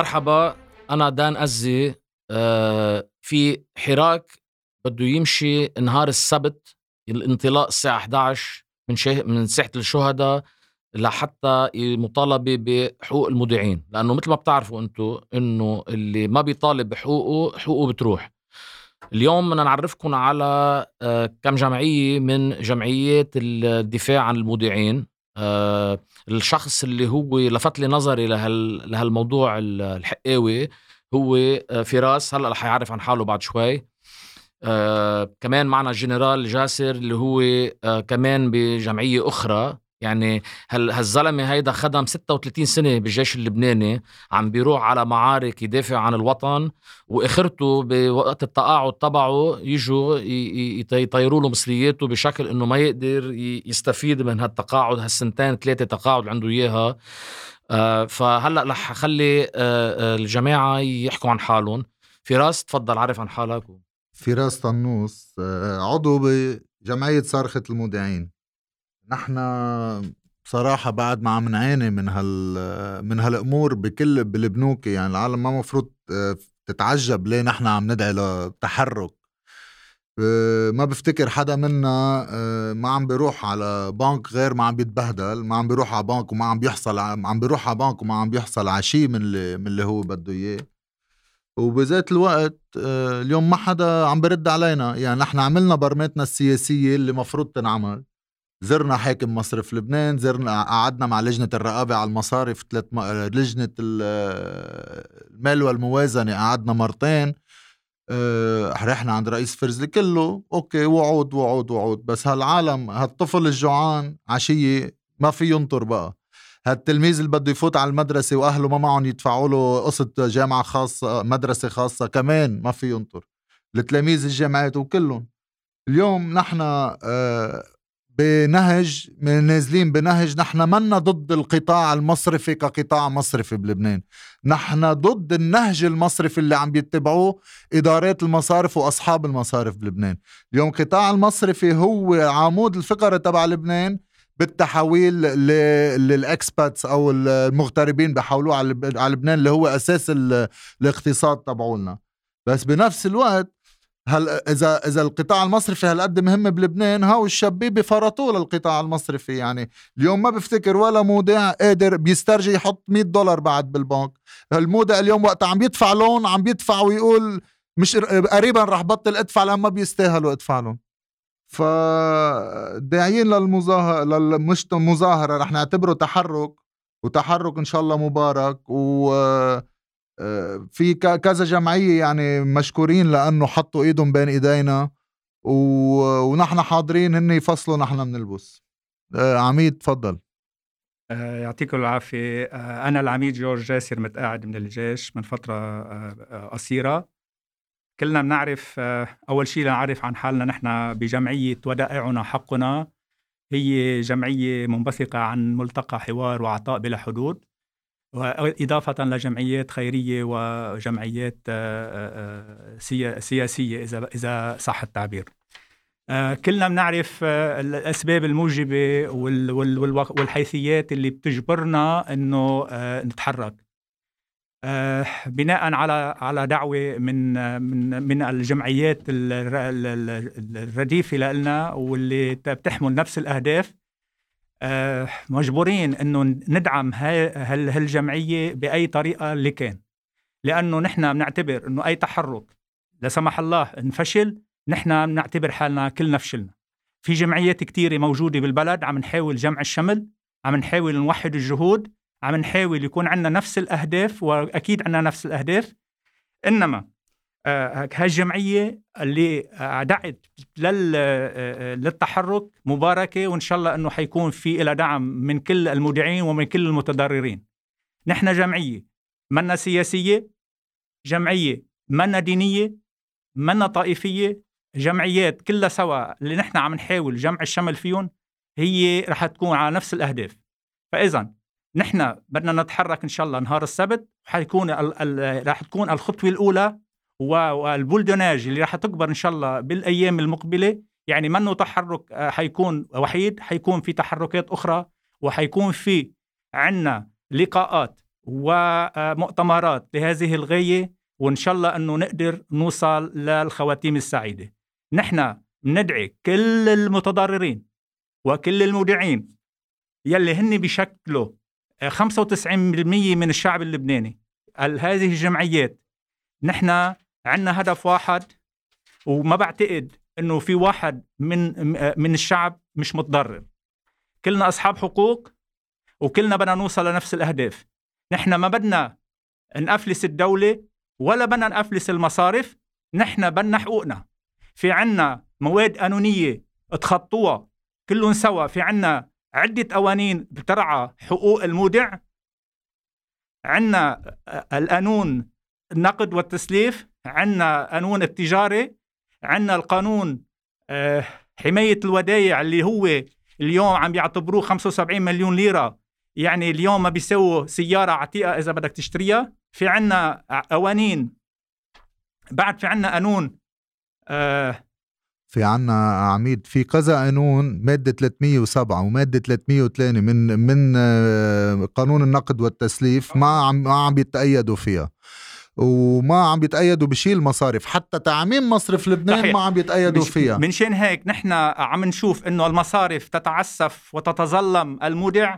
مرحبا أنا دان أزي آه، في حراك بده يمشي نهار السبت الانطلاق الساعة 11 من شه... من ساحة الشهداء لحتى مطالبة بحقوق المودعين. لأنه مثل ما بتعرفوا أنتم أنه اللي ما بيطالب بحقوقه حقوقه بتروح. اليوم بدنا نعرفكم على آه، كم جمعية من جمعيات الدفاع عن المودعين. آه، الشخص اللي هو لفت لي نظري لهال لهالموضوع الحقاوي هو آه، فراس. هلأ رح يعرف عن حاله بعد شوي. آه كمان معنا الجنرال جاسر اللي هو كمان بجمعية أخرى. يعني هال هالزلمة هيدا خدم 36 سنة بالجيش اللبناني عم بيروح على معارك يدافع عن الوطن وآخرته بوقت التقاعد تبعه يجوا يطيروا له مصرياته بشكل إنه ما يقدر يستفيد من هالتقاعد هالسنتين ثلاثة تقاعد عنده إياها. آه فهلأ رح أخلي آه, آه، الجماعة يحكوا عن حالهم. فراس تفضل عرف عن حالك. فراس طنوس عضو بجمعية صارخه المودعين. نحن بصراحة بعد ما عم نعاني من هال من هالأمور بكل بالبنوك يعني العالم ما مفروض آه، تتعجب ليه نحن عم ندعي لتحرك. آه، ما بفتكر حدا منا آه، ما عم بيروح على بنك غير ما عم بيتبهدل ما عم بيروح على بنك وما عم بيحصل عم بيروح على بنك وما عم بيحصل على شيء من اللي من اللي هو بده إياه. وبذات الوقت اليوم ما حدا عم برد علينا. يعني نحن عملنا برمتنا السياسية اللي مفروض تنعمل. زرنا حاكم مصرف لبنان زرنا قعدنا مع لجنة الرقابة على المصارف ثلاث م... لجنة المال والموازنة قعدنا مرتين. أه رحنا عند رئيس فرزلي كله أوكي وعود وعود وعود. بس هالعالم هالطفل الجوعان عشية ما في ينطر بقى. هالتلميذ اللي بده يفوت على المدرسة وأهله ما معهم يدفعوا له قسط جامعة خاصة مدرسة خاصة كمان ما في ينطر. التلاميذ الجامعات وكلهم. اليوم نحن أه بنهج نازلين بنهج نحن منا ضد القطاع المصرفي كقطاع مصرفي بلبنان. نحن ضد النهج المصرفي اللي عم بيتبعوه إدارات المصارف وأصحاب المصارف بلبنان. اليوم القطاع المصرفي هو عمود الفقري تبع لبنان بالتحويل للإكسباتس أو المغتربين بحولوه على لبنان اللي هو أساس الاقتصاد تبعولنا. بس بنفس الوقت هل إذا إذا القطاع المصرفي هالقد مهم بلبنان هاو الشبيبه فرطوه للقطاع المصرفي. يعني اليوم ما بفتكر ولا مودع قادر بيسترجي يحط 100 دولار بعد بالبنك. المودع اليوم وقت عم يدفع لون عم يدفع ويقول مش قريبا رح بطل ادفع لما بيستاهلوا ادفع لهم. فداعيين للمظاهره للمش مظاهرة. رح نعتبره تحرك وتحرك إن شاء الله مبارك و في كذا جمعية يعني مشكورين لأنه حطوا إيدهم بين إيدينا و... ونحن حاضرين هن يفصلوا نحن بنلبس آه، عميد تفضل. آه، يعطيكم العافية. آه، أنا العميد جورج جاسر متقاعد من الجيش من فترة قصيرة. كلنا بنعرف أول شيء لنعرف عن حالنا نحن بجمعية ودائعنا حقنا. هي جمعية منبثقة عن ملتقى حوار وعطاء بلا حدود. وإضافة لجمعيات خيرية وجمعيات آه، آه، سياسية إذا إذا صح التعبير. آه، كلنا بنعرف الأسباب الموجبة والحيثيات اللي بتجبرنا إنه نتحرك. بناء على على دعوة من من من الجمعيات الرديفة لنا واللي بتحمل نفس الأهداف آه، مجبورين إنه ندعم هالجمعية بأي طريقة اللي كان. لأنه نحن بنعتبر إنه أي تحرك لا سمح الله انفشل نحن بنعتبر حالنا كلنا فشلنا. في جمعيات كثيره موجودة بالبلد عم نحاول جمع الشمل عم نحاول نوحد الجهود عم نحاول يكون عندنا نفس الأهداف وأكيد عندنا نفس الأهداف. إنما آه، هالجمعية اللي دعت آه، للتحرك مباركة وإن شاء الله أنه حيكون في إلى دعم من كل المودعين ومن كل المتضررين نحن جمعية منا سياسية جمعية منا دينية منا طائفية جمعيات كلها سوا اللي نحن عم نحاول جمع الشمل فيهم هي رح تكون على نفس الأهداف. فإذا نحن بدنا نتحرك إن شاء الله نهار السبت حيكون رح تكون الخطوة الأولى والبولدوناج اللي راح تكبر إن شاء الله بالأيام المقبلة يعني منه تحرك آه، حيكون وحيد حيكون في تحركات أخرى وحيكون في عنا لقاءات ومؤتمرات لهذه الغاية وإن شاء الله أنه نقدر نوصل للخواتيم السعيدة. نحن ندعي كل المتضررين وكل المودعين يلي هن بيشكلوا 95% من الشعب اللبناني هذه الجمعيات. نحن عندنا هدف واحد وما بعتقد إنه في واحد من من الشعب مش متضرر. كلنا أصحاب حقوق وكلنا بدنا نوصل لنفس الأهداف. نحن ما بدنا نأفلس الدولة ولا بدنا نأفلس المصارف نحن بدنا حقوقنا. في عنا مواد قانونية تخطوها كلهم سوا. في عنا عدة قوانين بترعى حقوق المودع. عنا القانون النقد والتسليف. عنا قانون التجارة عنا القانون آه، حماية الودايع اللي هو اليوم عم يعتبروه 75 مليون ليرة. يعني اليوم ما بيسووا سيارة عتيقة إذا بدك تشتريها. في عنا قوانين. بعد في عنا قانون آه في عنا عميد في كذا قانون مادة 307 ومادة 303 من من آه، قانون النقد والتسليف ما عم ما عم بيتأيدوا فيها. وما عم بيتأيدوا بشيل مصارف. حتى تعميم مصرف لبنان صحيح. ما عم بيتأيدوا فيها. من شان هيك نحن عم نشوف إنه المصارف تتعسف وتتظلم المودع؟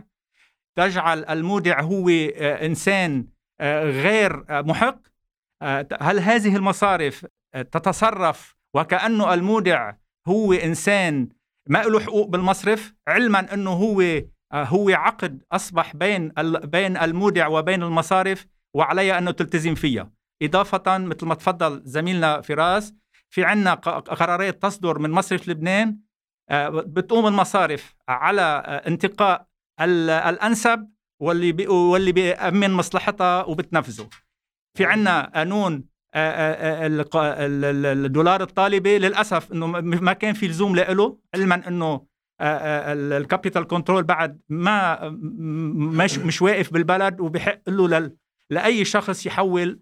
تجعل المودع هو آه، إنسان آه، غير محق؟ هل هذه المصارف تتصرف وكأنه المودع هو إنسان ما له حقوق بالمصرف؟ علما أنه هو آه، هو عقد أصبح بين بين المودع وبين المصارف؟ وعليها أنه تلتزم فيها. إضافة مثل ما تفضل زميلنا فراس في عنا قرارات تصدر من مصرف لبنان آه، بتقوم المصارف على آه، انتقاء الأنسب واللي بي واللي بيأمن مصلحتها وبتنفذه. في عنا قانون الدولار الطالبي للأسف إنه ما كان في لزوم له علما إنه ال capital control بعد ما مش مش واقف بالبلد وبحق له لأي شخص يحول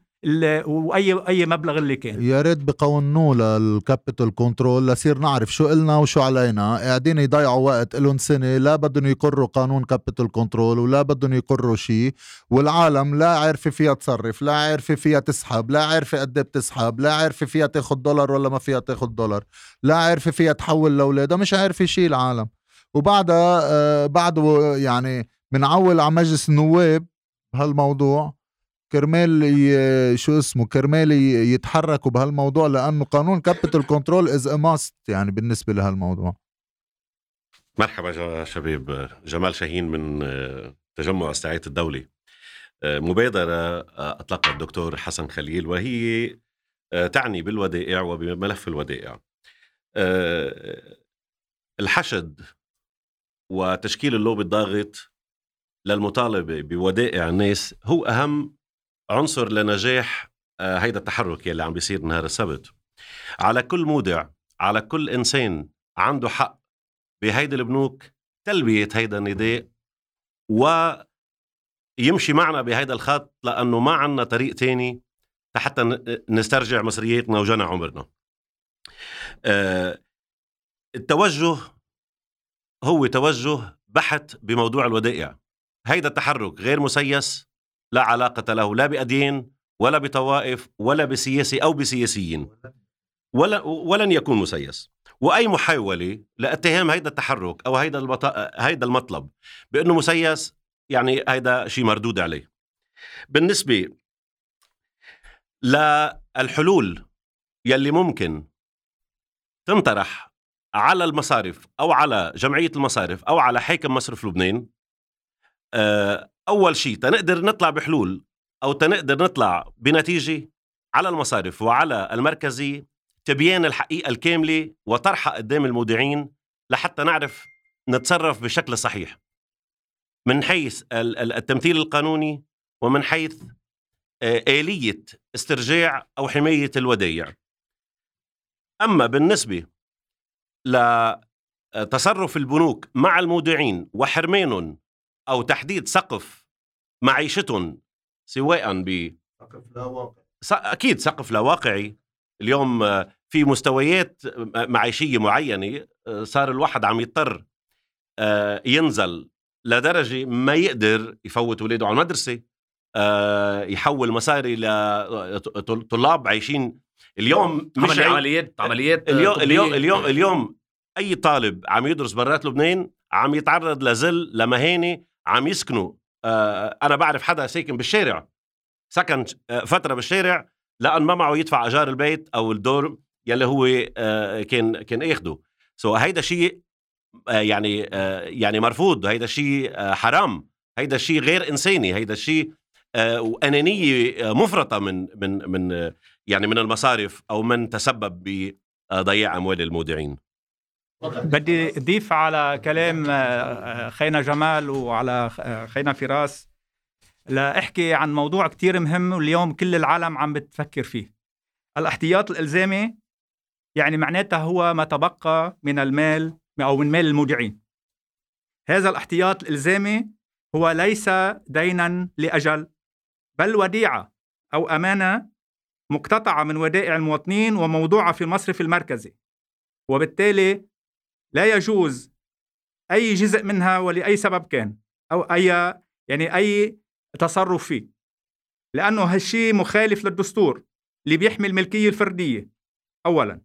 واي اي مبلغ اللي كان. يا ريت بقونوه لل capital control لصير نعرف شو قلنا وشو علينا. قاعدين يضيعوا وقت لهم سنة لا بدهم يقروا قانون capital control ولا بدهم يقروا شيء والعالم لا عارفة فيها تصرف لا عارفة فيها تسحب لا عارفة قد إيه بتسحب لا عارفة فيها تاخذ دولار ولا ما فيها تاخذ دولار لا عارفة فيها تحول لأولادها مش عارفة شيء العالم. وبعدها آه بعده يعني بنعول على مجلس النواب بهالموضوع. كرمال شو اسمه كرمال يتحركوا بهالموضوع لأنه قانون capital control is must يعني بالنسبة لهالموضوع. مرحبا شباب جمال شاهين من آه، تجمع استعاده الدولي آه، مبادرة آه، أطلقها الدكتور حسن خليل وهي تعني بالودائع وبملف الودائع. الحشد وتشكيل اللوبي الضاغط للمطالبة بودائع الناس هو أهم عنصر لنجاح آه، هيدا التحرك يلي عم بيصير نهار السبت. على كل مودع على كل إنسان عنده حق بهيدي البنوك تلبية هيدا النداء ويمشي معنا بهيدا الخط لأنه ما عنا طريق تاني حتى نسترجع مصرياتنا وجنى عمرنا. آه، التوجه هو توجه بحث بموضوع الودائع. هيدا التحرك غير مسيس لا علاقة له لا بأديان ولا بطوائف ولا بسياسي أو بسياسيين ولا ولن يكون مسيس. وأي محاولة لاتهام هيدا التحرك أو هيدا البط... هيدا المطلب بأنه مسيس يعني هيدا شيء مردود عليه. بالنسبة للحلول يلي ممكن تنطرح على المصارف أو على جمعية المصارف أو على حاكم مصرف لبنان آه، أول شيء تنقدر نطلع بحلول أو تنقدر نطلع بنتيجة على المصارف وعلى المركزي تبيان الحقيقة الكاملة وطرحها قدام المودعين لحتى نعرف نتصرف بشكل صحيح. من حيث التمثيل القانوني ومن حيث آه، آلية استرجاع أو حماية الودايع أما بالنسبة لتصرف البنوك مع المودعين وحرمانهم أو تحديد سقف معيشتهم سواء ب سقف لا واقعي. أكيد سقف لا واقعي. اليوم آه، في مستويات آه، معيشية معينة آه، صار الواحد عم يضطر ينزل لدرجة ما يقدر يفوت اولاده على المدرسة آه، يحول مصاري لطلاب عايشين. اليوم مش عمليات عمليات اليوم اليوم اليوم اليوم أي طالب عم يدرس برات لبنان عم يتعرض لذل لمهانة عم يسكنوا آه أنا بعرف حدا ساكن بالشارع. سكن آه فترة بالشارع لأن ما معه يدفع أجار البيت أو الدور يلي هو آه كان كان آخده. سو so هيدا شيء يعني يعني مرفوض. هيدا شيء حرام. هيدا شيء غير إنساني. هيدا شيء وأنانية مفرطة من من من يعني من المصارف أو من تسبب بضياع أموال المودعين. بدي أضيف على كلام آه، خينا جمال وعلى خينا فراس. لاحكي عن موضوع كتير مهم واليوم كل العالم عم بتفكر فيه. الاحتياط الإلزامي يعني معناتها هو ما تبقى من المال أو من مال المودعين. هذا الاحتياط الإلزامي هو ليس دينا لأجل بل وديعة أو أمانة مقتطعة من ودائع المواطنين وموضوعة في المصرف المركزي. وبالتالي لا يجوز أي جزء منها ولأي سبب كان أو أي يعني أي تصرف فيه لأنه هالشيء مخالف للدستور اللي بيحمي الملكية الفردية اولا.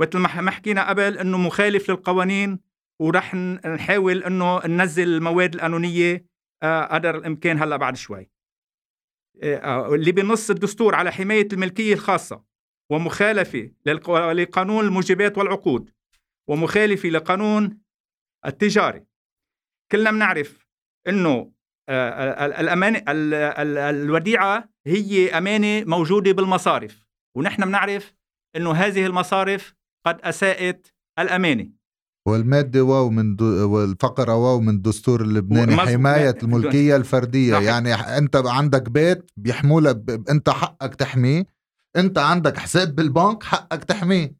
مثل ما حكينا قبل إنه مخالف للقوانين ورح نحاول إنه ننزل المواد القانونية آه، قدر الإمكان هلأ بعد شوي. آه، آه، اللي بنص الدستور على حماية الملكية الخاصة ومخالفة لقانون الموجبات والعقود. ومخالفه لقانون التجاري. كلنا بنعرف إنه الأمان الوديعة هي أمانة موجودة بالمصارف ونحن بنعرف أنه هذه المصارف قد أساءت الأمانة. والمادة واو من دو والفقرة واو من الدستور اللبناني حماية الملكية الفردية. نحن. يعني أنت عندك بيت بيحمولك ب... أنت حقك تحميه أنت عندك حساب بالبنك حقك تحميه.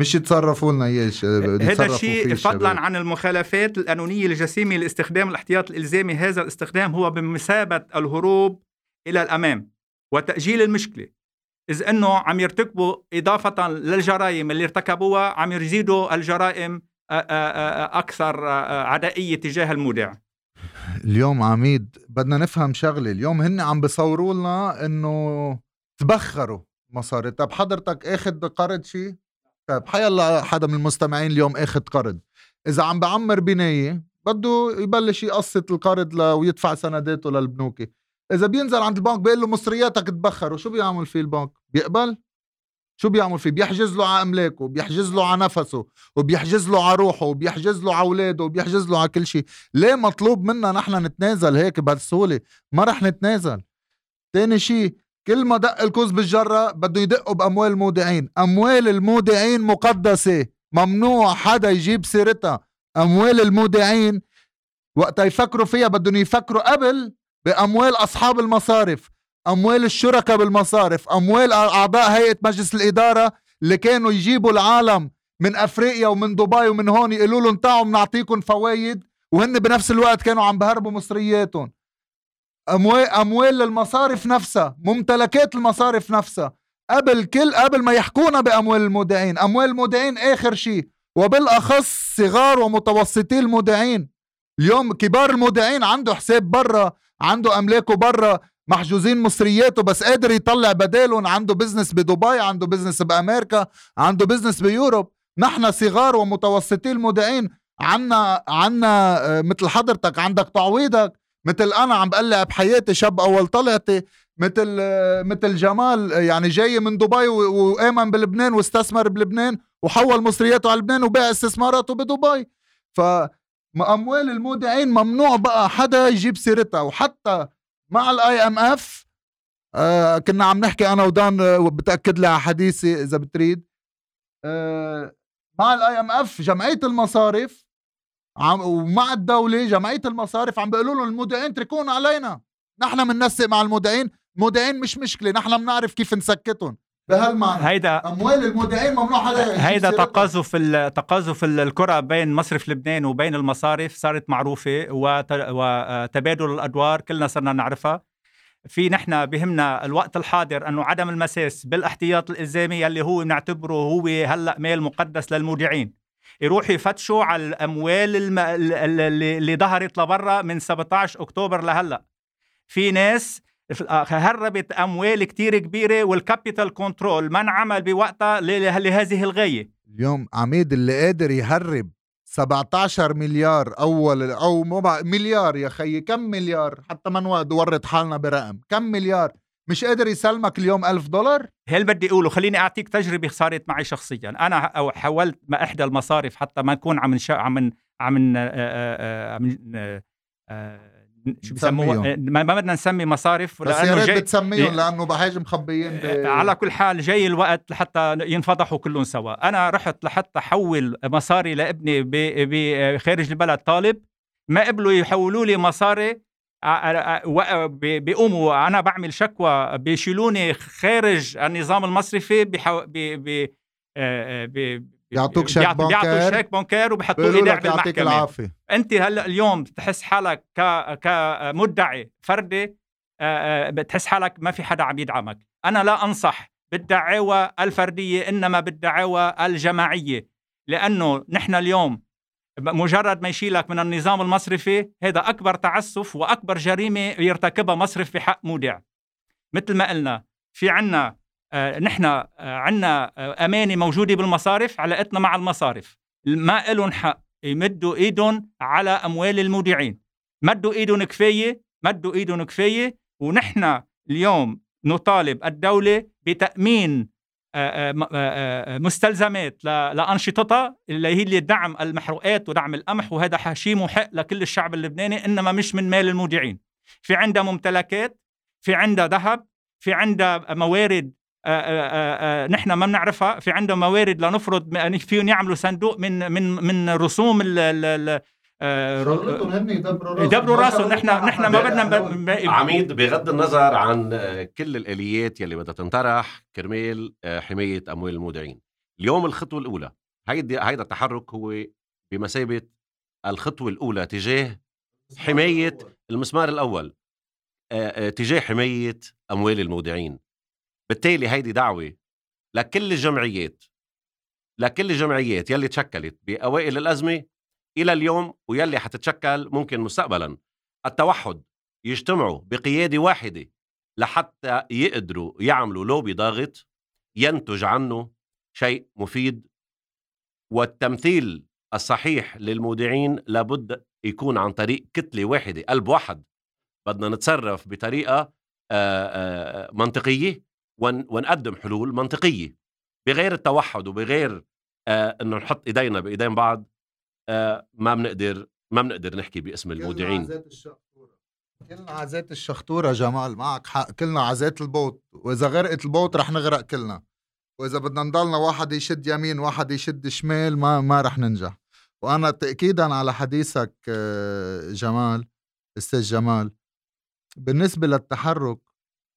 مش يتصرفوا لنا اياه هذا الشيء فضلا عن المخالفات القانونية الجسيمه لاستخدام الاحتياط الإلزامي هذا الاستخدام هو بمثابة الهروب إلى الأمام وتأجيل المشكلة. إذ إنه عم يرتكبوا إضافة للجرائم اللي ارتكبوها عم يزيدوا الجرائم أكثر عدائية تجاه المودع. اليوم عميد بدنا نفهم شغلة. اليوم هن عم بصوروا لنا إنه تبخروا مصاري. طب حضرتك أخذ قرض شيء؟ طيب حيلا حدا من المستمعين اليوم اخذ قرض. إذا عم بعمر بناية بده يبلش يقسط القرض ل... ويدفع سنداته للبنوك. إذا بينزل عند البنك بيقول له مصرياتك تبخر وشو بيعمل فيه البنك؟ بيقبل؟ شو بيعمل فيه؟ بيحجز له على أملاكه بيحجز له على نفسه وبيحجز له على روحه وبيحجز له على أولاده وبيحجز له على كل شيء. ليه مطلوب منا نحن نتنازل هيك بهالسهولة؟ ما رح نتنازل. تاني شيء كل ما دق الكوز بالجرة بده يدقوا بأموال المودعين. أموال المودعين مقدسة. ممنوع حدا يجيب سيرتها. أموال المودعين وقت يفكروا فيها بدهم يفكروا قبل بأموال أصحاب المصارف أموال الشركاء بالمصارف أموال أعضاء هيئة مجلس الإدارة اللي كانوا يجيبوا العالم من أفريقيا ومن دبي ومن هون يقولوا لهم تعوا بنعطيكم فوايد وهن بنفس الوقت كانوا عم بهربوا مصرياتهم. اموال أموال المصارف نفسها ممتلكات المصارف نفسها. قبل كل قبل ما يحكونا بأموال المودعين. أموال المودعين آخر شيء. وبالأخص صغار ومتوسطي المودعين. اليوم كبار المودعين عنده حساب برا عنده أملاكه برا. محجوزين مصرياته بس قادر يطلع بدالهم. عنده business بدبي عنده business بأمريكا عنده business ب Europe. نحن صغار ومتوسطي المودعين. عنا عنا آه، مثل حضرتك عندك تعويضك. مثل أنا عم بقلع بحياتي شاب أول طلعتي مثل مثل جمال يعني جاي من دبي وآمن بلبنان واستثمر بلبنان وحول مصرياته على لبنان وباع استثماراته بدبي. ف أموال المودعين ممنوع بقى حدا يجيب سيرتها. وحتى مع ال IMF آه كنا عم نحكي أنا ودان وبتأكد لي على حديثي إذا بتريد. آه مع ال IMF جمعية المصارف عم ومع الدولة جمعية المصارف عم بيقولوا لهم المودعين اتركونا علينا. نحن بننسق مع المودعين المودعين مش مشكلة نحن بنعرف كيف نسكتهم. بهالمعنى. هيدا أموال المودعين ممنوع حدا هيدا تقاذف تقاذف الكرة بين مصرف لبنان وبين المصارف صارت معروفة وتبادل الأدوار كلنا صرنا نعرفها. في نحن بهمنا الوقت الحاضر أنه عدم المساس بالاحتياط الإلزامي اللي هو نعتبره هو هلأ مال مقدس للمودعين. يروحوا يفتشوا على الأموال الم... اللي ظهرت لبرا من 17 أكتوبر لهلأ. في ناس هربت أموال كتير كبيرة وال capital control ما انعمل بوقتها لهذه الغاية. اليوم عميد اللي قادر يهرب 17 مليار أول أو مليار يا خيي كم مليار؟ حتى ما نورط حالنا برقم. كم مليار؟ مش قادر يسلمك اليوم ألف دولار؟ هل بدي أقوله؟ خليني أعطيك تجربة صارت معي شخصيا. أنا أو حولت ما إحدى المصارف حتى ما نكون عم نشا عم عم عم شو بسموها ما بدنا نسمي مصارف بس يا ريت بتسميهم لأنه بحاجه مخبيين ب... على كل حال جاي الوقت لحتى ينفضحوا كلهم سوا. أنا رحت لحتى أحول مصاري لابني بخارج البلد طالب. ما قبلوا يحولوا لي مصاري بيقوموا أنا بعمل شكوى. بيشيلوني خارج النظام المصرفي بحو... ب... ب... ب... بيعطوك شيك بنكر. بيعطوك شيك بنكر وبحطوا لي ايداع بالمحكمه العافية. أنت هلا اليوم بتحس حالك ك كمدعي فردي؟ بتحس حالك ما في حدا عم يدعمك. أنا لا أنصح بالدعاوى الفردية إنما بالدعاوى الجماعية. لأنه نحن اليوم مجرد ما يشيلك من النظام المصرفي هذا أكبر تعسف وأكبر جريمة يرتكبها مصرف بحق مودع. مثل ما قلنا في عنا آه نحن آه عنا آه أمانة موجودة بالمصارف علاقتنا مع المصارف. ما لهم حق يمدوا إيدهم على أموال المودعين. مدوا إيدهم كفاية مدوا إيدهم كفاية ونحن اليوم نطالب الدولة بتأمين مستلزمات لأنشطتها اللي هي اللي دعم المحروقات ودعم القمح وهذا شيء محق لكل الشعب اللبناني إنما مش من مال المودعين في عندها ممتلكات في عندها ذهب في عندها موارد نحن ما بنعرفها في عندهم موارد لنفرض يعني فيهم يعملوا صندوق من من من رسوم ال يدبروا راسهم نحن نحن ما بدنا عميد بغض النظر عن كل الآليات يلي بدها تنطرح كرمال حماية أموال المودعين. اليوم الخطوة الأولى. هيدي هيدا التحرك هو بمثابة الخطوة الأولى تجاه حماية المسمار الأول. تجاه حماية أموال المودعين. بالتالي هيدي دعوة لكل الجمعيات. لكل الجمعيات يلي تشكلت بأوائل الأزمة إلى اليوم ويلي حتتشكل ممكن مستقبلا. التوحد يجتمعوا بقيادة واحدة لحتى يقدروا يعملوا لوبي ضاغط ينتج عنه شيء مفيد. والتمثيل الصحيح للمودعين لابد يكون عن طريق كتلة واحدة قلب واحد. بدنا نتصرف بطريقة منطقية ونقدم حلول منطقية. بغير التوحد وبغير إنه نحط إيدينا بإيدين بعض ما بنقدر ما بنقدر نحكي باسم المودعين. كلنا ع ذات الشختورة جمال معك حق. كلنا ع ذات ال boat. وإذا غرقت ال boat رح نغرق كلنا. وإذا بدنا نضلنا واحد يشد يمين واحد يشد شمال ما ما رح ننجح. وأنا تأكيدا على حديثك جمال أستاذ جمال بالنسبة للتحرك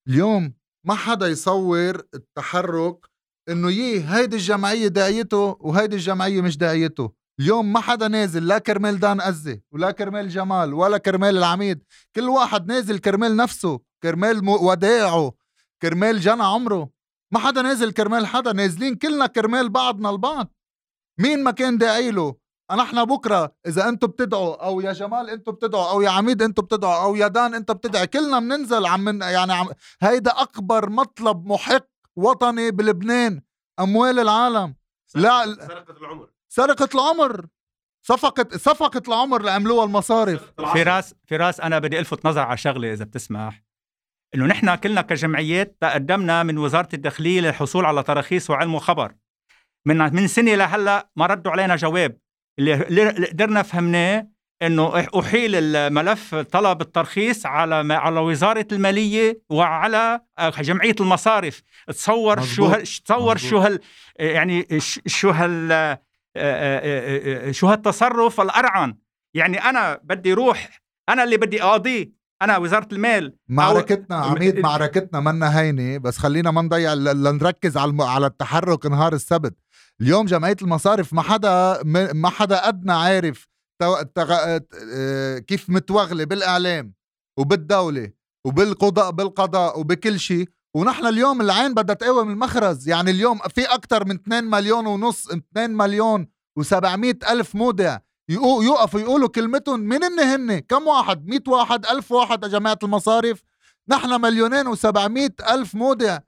اليوم ما حدا يصور التحرك إنه يي هيدي الجمعية داعيته وهيدي الجمعية مش داعيته. اليوم ما حدا نازل لا كرمال دان أزي ولا كرمال جمال ولا كرمال العميد. كل واحد نازل كرمال نفسه كرمال وداعه كرمال جنى عمره. ما حدا نازل كرمال حدا نازلين كلنا كرمال بعضنا البعض. مين ما كان داعي له؟ نحن بكرة إذا أنتم بتدعوا أو يا جمال أنتم بتدعوا أو يا عميد أنتم بتدعوا أو يا دان انت بتدعي كلنا بننزل عم من يعني عم هيدا أكبر مطلب محق وطني بلبنان أموال العالم. لا سرقة العمر. سرقة العمر. صفقة صفقة العمر اللي عملوها المصارف. فراس فراس أنا بدي ألفت نظر على شغلة إذا بتسمح. إنه نحن كلنا كجمعيات تقدمنا من وزارة الداخلية للحصول على تراخيص وعلم وخبر. من من سنة لهلأ ما ردوا علينا جواب. اللي قدرنا فهمناه إنه أحيل الملف طلب الترخيص على على وزارة المالية وعلى جمعية المصارف. تصور مزبوط. شو هل تصور مزبوط. شو هال يعني شو هال شو هالتصرف الأرعن؟ يعني أنا بدي روح أنا اللي بدي أقاضيه أنا وزارة المال. معركتنا عميد معركتنا منا هينة بس خلينا ما نضيع لنركز على على التحرك نهار السبت. اليوم جمعية المصارف ما حدا ما حدا أدنى عارف كيف متوغلة بالإعلام وبالدولة وبالقضاء بالقضاء وبكل شيء. ونحن اليوم العين بدها تقوم المخرز. يعني اليوم في أكثر من 2 مليون ونص 2 مليون و700 ألف مودع. يوقفوا يقولوا كلمتهم من هن هن كم واحد؟ 100 واحد ألف واحد جماعة المصارف. نحن مليونين وسبعمائة ألف مودع.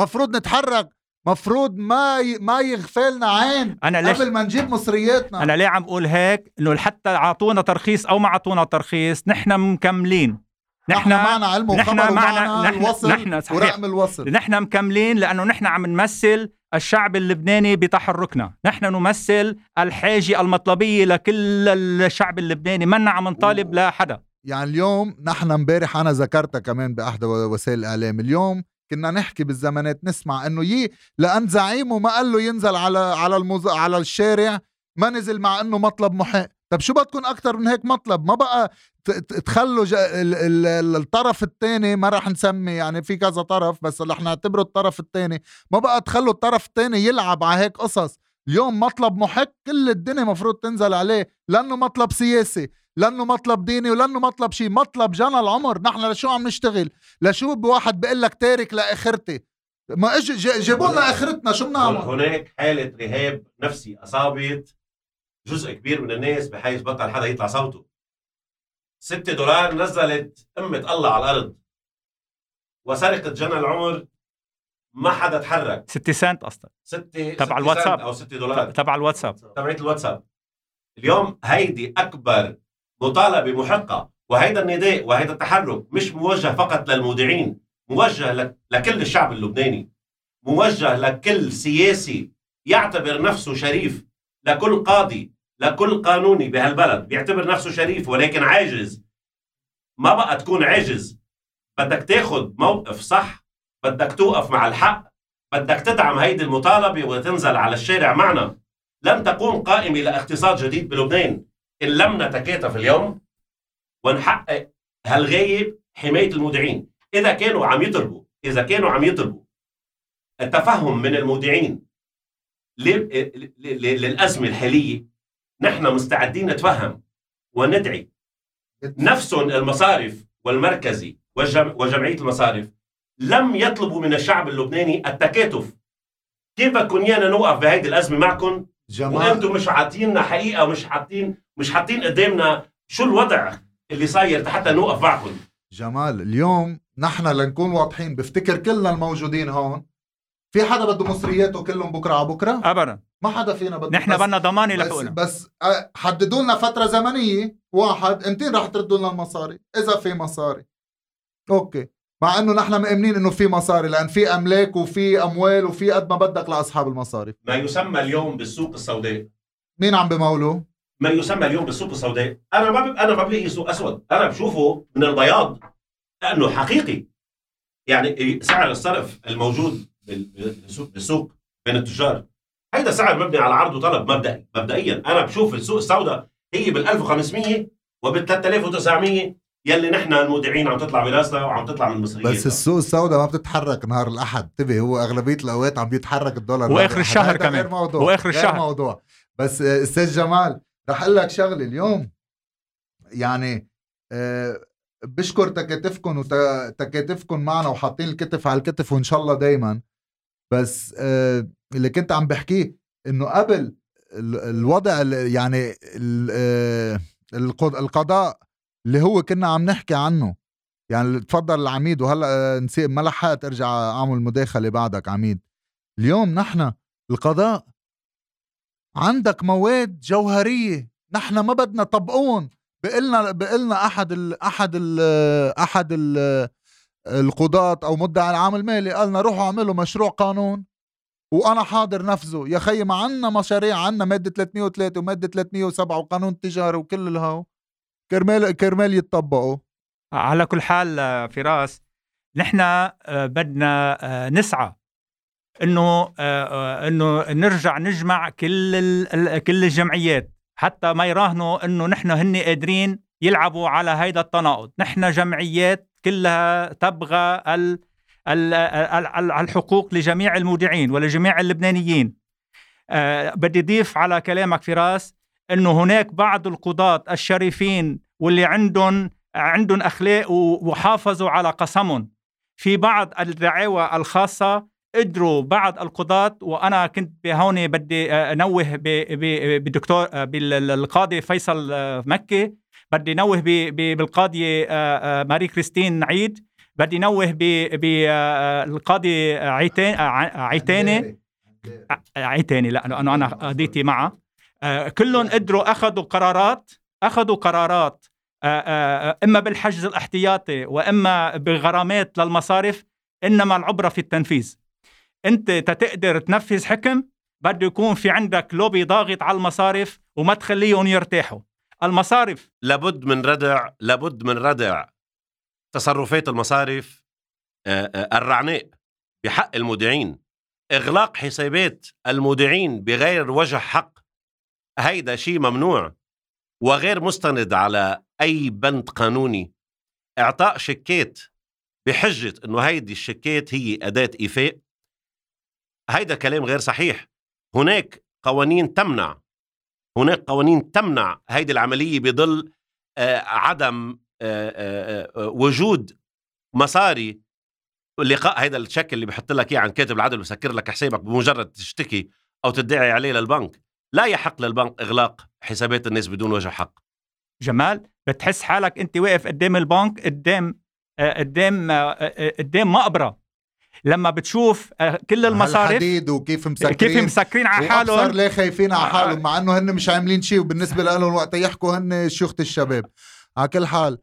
مفروض نتحرك. مفروض ما ي... ما يغفلنا عين أنا ليش قبل ما نجيب مصرياتنا. أنا ليه عم أقول هيك؟ إنه حتى أعطونا ترخيص أو ما أعطونا ترخيص نحن مكملين. نحن معنا علم نحن وخبر معنا ومعنا نحن الوصل نحن صحيح. ورقم الوصل. نحن مكملين لأنه نحن عم نمثل الشعب اللبناني بتحركنا. نحن نمثل الحاجة المطلبية لكل الشعب اللبناني. منا عم نطالب لحدا. يعني اليوم نحن امبارح أنا ذكرتها كمان باحدى وسائل الإعلام. اليوم كنا نحكي بالزمانات نسمع إنه يي لأن زعيمه ما قال له ينزل على على المز... على الشارع ما نزل مع إنه مطلب محق. طب شو بدكم أكثر من هيك مطلب؟ ما بقى تخلوا. الطرف الثاني ما راح نسمي يعني في كذا طرف بس رح نعتبره الطرف الثاني ما بقى تخلوا الطرف الثاني يلعب على هيك قصص. اليوم مطلب محق كل الدنيا مفروض تنزل عليه. لأنه مطلب سياسي لأنه مطلب ديني ولأنه مطلب شيء. مطلب جنى العمر. نحن لشو عم نشتغل؟ لشو بواحد بيقول لك تارك لآخرتي؟ ما أجي جيبوا لنا آخرتنا شو بنعمل هناك حالة رهاب نفسي أصابت جزء كبير من الناس بحيث بطل حدا يطلع صوته. 6 دولار نزلت أمة الله على الأرض. وسرقة جنى العمر ما حدا تحرك. 6 سنت أصلا 6 تبع الواتساب. أو 6 دولار. تبع الواتساب. تبعت الواتساب. اليوم هيدي أكبر مطالبة محقة وهيدا النداء وهيدا التحرك مش موجه فقط للمودعين موجه لكل الشعب اللبناني موجه لكل سياسي يعتبر نفسه شريف لكل قاضي لكل قانوني بهالبلد بيعتبر نفسه شريف ولكن عاجز. ما بقى تكون عاجز. بدك تاخد موقف صح بدك توقف مع الحق بدك تدعم هيدي المطالبة وتنزل على الشارع معنا. لن تقوم قائمة لاقتصاد جديد بلبنان. إن لم نتكاتف اليوم ونحقق هالغاية حماية المودعين. إذا كانوا عم يطلبوا إذا كانوا عم يطلبوا التفهم من المودعين للأزمة الحالية نحن مستعدين نتفهم وندعي نفسهم المصارف والمركزي وجمعية المصارف لم يطلبوا من الشعب اللبناني التكاتف. كيف ايانا نوقف بهيدي الأزمة معكم وأنتم مش عاطيننا حقيقة ومش حاطين مش حاطين قدامنا شو الوضع اللي صاير حتى نوقف معكم جمال اليوم نحن لنكون واضحين. بفتكر كلنا الموجودين هون. في حدا بده مصرياته كلهم بكرة على بكرة؟ ابدا. ما حدا فينا بده نحن بدنا ضمانة لحقوقنا بس, بس حددوا لنا فترة زمنية واحد امتين رح تردوا لنا المصاري إذا في مصاري. أوكي. مع إنه نحن مؤمنين إنه في مصاري لأن في أملاك وفي أموال وفي قد ما بدك لأصحاب المصاري. ما يسمى اليوم بالسوق السوداء. مين عم بموله؟ ما يسمى اليوم بالسوق السوداء. أنا ما ب... أنا ما بلاقي سوق أسود. أنا بشوفه من البياض. لأنه حقيقي. يعني سعر الصرف الموجود بالسوق بين التجار. هيدا سعر مبني على عرض وطلب مبدئي مبدئيا. أنا بشوف السوق السوداء هي بال 1500 وبال 3900 يلي نحن المودعين عم تطلع براسنا وعم تطلع من المصريين. بس السوق السوداء ما بتتحرك نهار الأحد. انتبه هو أغلبية الأوقات عم بيتحرك الدولار. وآخر الشهر كمان. غير موضوع وآخر الشهر. غير موضوع. بس أستاذ جمال رح أقول لك شغلة اليوم. يعني أه بشكر تكاتفكم وتكاتفكم معنا وحاطين الكتف على الكتف وإن شاء الله دايما بس أه اللي كنت عم بحكيه إنه قبل الوضع يعني آه، القضاء اللي هو كنا عم نحكي عنه. يعني تفضل العميد وهلأ آه، نسيب ما لحقت أرجع أعمل مداخلة بعدك عميد. اليوم نحن القضاء عندك مواد جوهرية نحن ما بدنا طبقون. بقلنا بقلنا أحد ال أحد ال أحد ال القضاة أو مدعي العام المالي قالنا روحوا أعملوا مشروع قانون وأنا حاضر نفذه يا خيي ما عنا مشاريع عنا مادة 303 ومادة 307 وقانون التجاره وكل الهو. كرمال كرمال يتطبقوا. على كل حال فراس نحن آه، بدنا آه، نسعى إنه آه، إنه نرجع نجمع كل كل الجمعيات حتى ما يراهنوا إنه نحن هن قادرين يلعبوا على هيدا التناقض. نحن جمعيات كلها تبغى ال الحقوق لجميع المودعين ولجميع اللبنانيين. بدي اضيف على كلامك فراس إنه هناك بعض القضاة الشريفين واللي عندهم عندهم أخلاق وحافظوا على قسمهم. في بعض الدعاوى الخاصة قدروا بعض القضاة وأنا كنت هون بدي أنوه بالدكتور بالقاضي فيصل مكي بدي نوه بالقاضية ماري كريستين عيد. بدي نوه بالقاضي عيتين عيتاني. عيتاني لا أنا أنا قضيتي معه. كلهم قدروا أخذوا قرارات أخذوا قرارات إما بالحجز الاحتياطي وإما بغرامات للمصارف إنما العبرة في التنفيذ. أنت تتقدر تنفذ حكم بده يكون في عندك لوبي ضاغط على المصارف وما تخليهم يرتاحوا. المصارف. لابد من ردع لابد من ردع تصرفات المصارف الرعناء بحق المودعين. إغلاق حسابات المودعين بغير وجه حق هيدا شيء ممنوع. وغير مستند على أي بند قانوني. إعطاء شيكات بحجة إنه هيدي الشيكات هي أداة إيفاء. هيدا كلام غير صحيح. هناك قوانين تمنع هناك قوانين تمنع هيدي العملية بظل آه عدم آه آه, وجود مصاري اللقاء هيدا الشيك اللي بحط لك إياه عن كاتب العدل بسكر لك حسابك بمجرد تشتكي أو تدعي عليه للبنك. لا يحق للبنك إغلاق حسابات الناس بدون وجه حق. جمال بتحس حالك أنت واقف قدام البنك قدام قدام قدام مقبرة. لما بتشوف آه، كل المصارف الحديد وكيف مسكرين؟ كيف مسكرين على حالهم؟ ليه خايفين على حالهم؟ مع إنه هن مش عاملين شيء وبالنسبة لهم وقت يحكوا هن شيوخة الشباب. على كل حال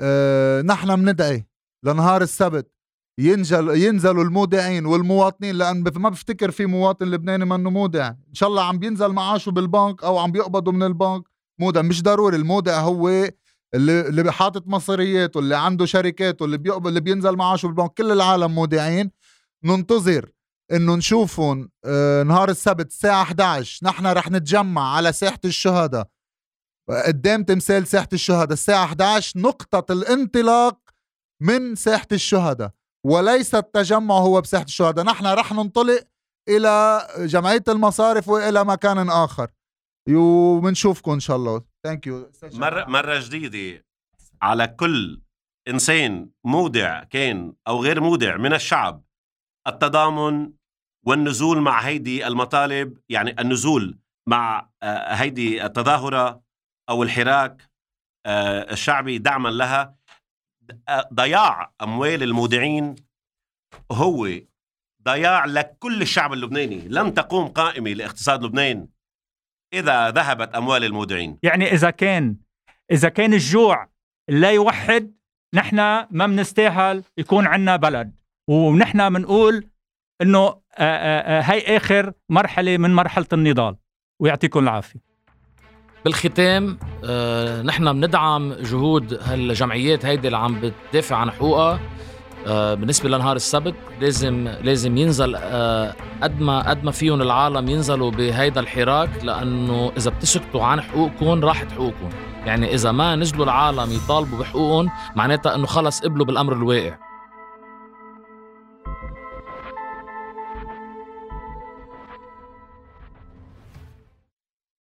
آه نحن بندعي لنهار السبت ينزل ينزلوا المودعين والمواطنين لأن ما بفتكر في مواطن لبناني منه مودع. إن شاء الله عم بينزل معاشه بالبنك أو عم بيقبضوا من البنك مودع. مش ضروري المودع هو اللي اللي حاطط مصريات واللي عنده شركات واللي بيقبل اللي بينزل معاشه بالبنك. كل العالم مودعين. ننتظر إنه نشوفهم آه نهار السبت الساعة 11 نحن رح نتجمع على ساحة الشهداء. قدام تمثال ساحة الشهداء الساعة 11 نقطة الانطلاق من ساحة الشهداء. وليس التجمع هو بساحة الشهداء نحن رح ننطلق إلى جمعية المصارف وإلى مكان آخر. وبنشوفكم إن شاء الله. ثانك يو مرة مرة جديدة على كل إنسان مودع كان أو غير مودع من الشعب. التضامن والنزول مع هيدي المطالب يعني النزول مع آه، هيدي التظاهرة أو الحراك آه، الشعبي دعما لها. ضياع أموال المودعين هو ضياع لكل الشعب اللبناني. لن تقوم قائمة لاقتصاد لبنان إذا ذهبت أموال المودعين. يعني إذا كان إذا كان الجوع لا يوحد نحن ما بنستاهل يكون عندنا بلد. ونحن بنقول إنه آه، آه، آه، هاي آخر مرحلة من مرحلة النضال. ويعطيكم العافية. بالختام آه نحن بندعم جهود هالجمعيات هيدي اللي عم بتدافع عن حقوقها. آه بالنسبة لنهار السبت لازم لازم ينزل آه قد ما قد ما فيهم العالم ينزلوا بهيدا الحراك لأنه إذا بتسكتوا عن حقوقكم راحت حقوقكم. يعني إذا ما نزلوا العالم يطالبوا بحقوقهم معناتها إنه خلص قبلوا بالأمر الواقع.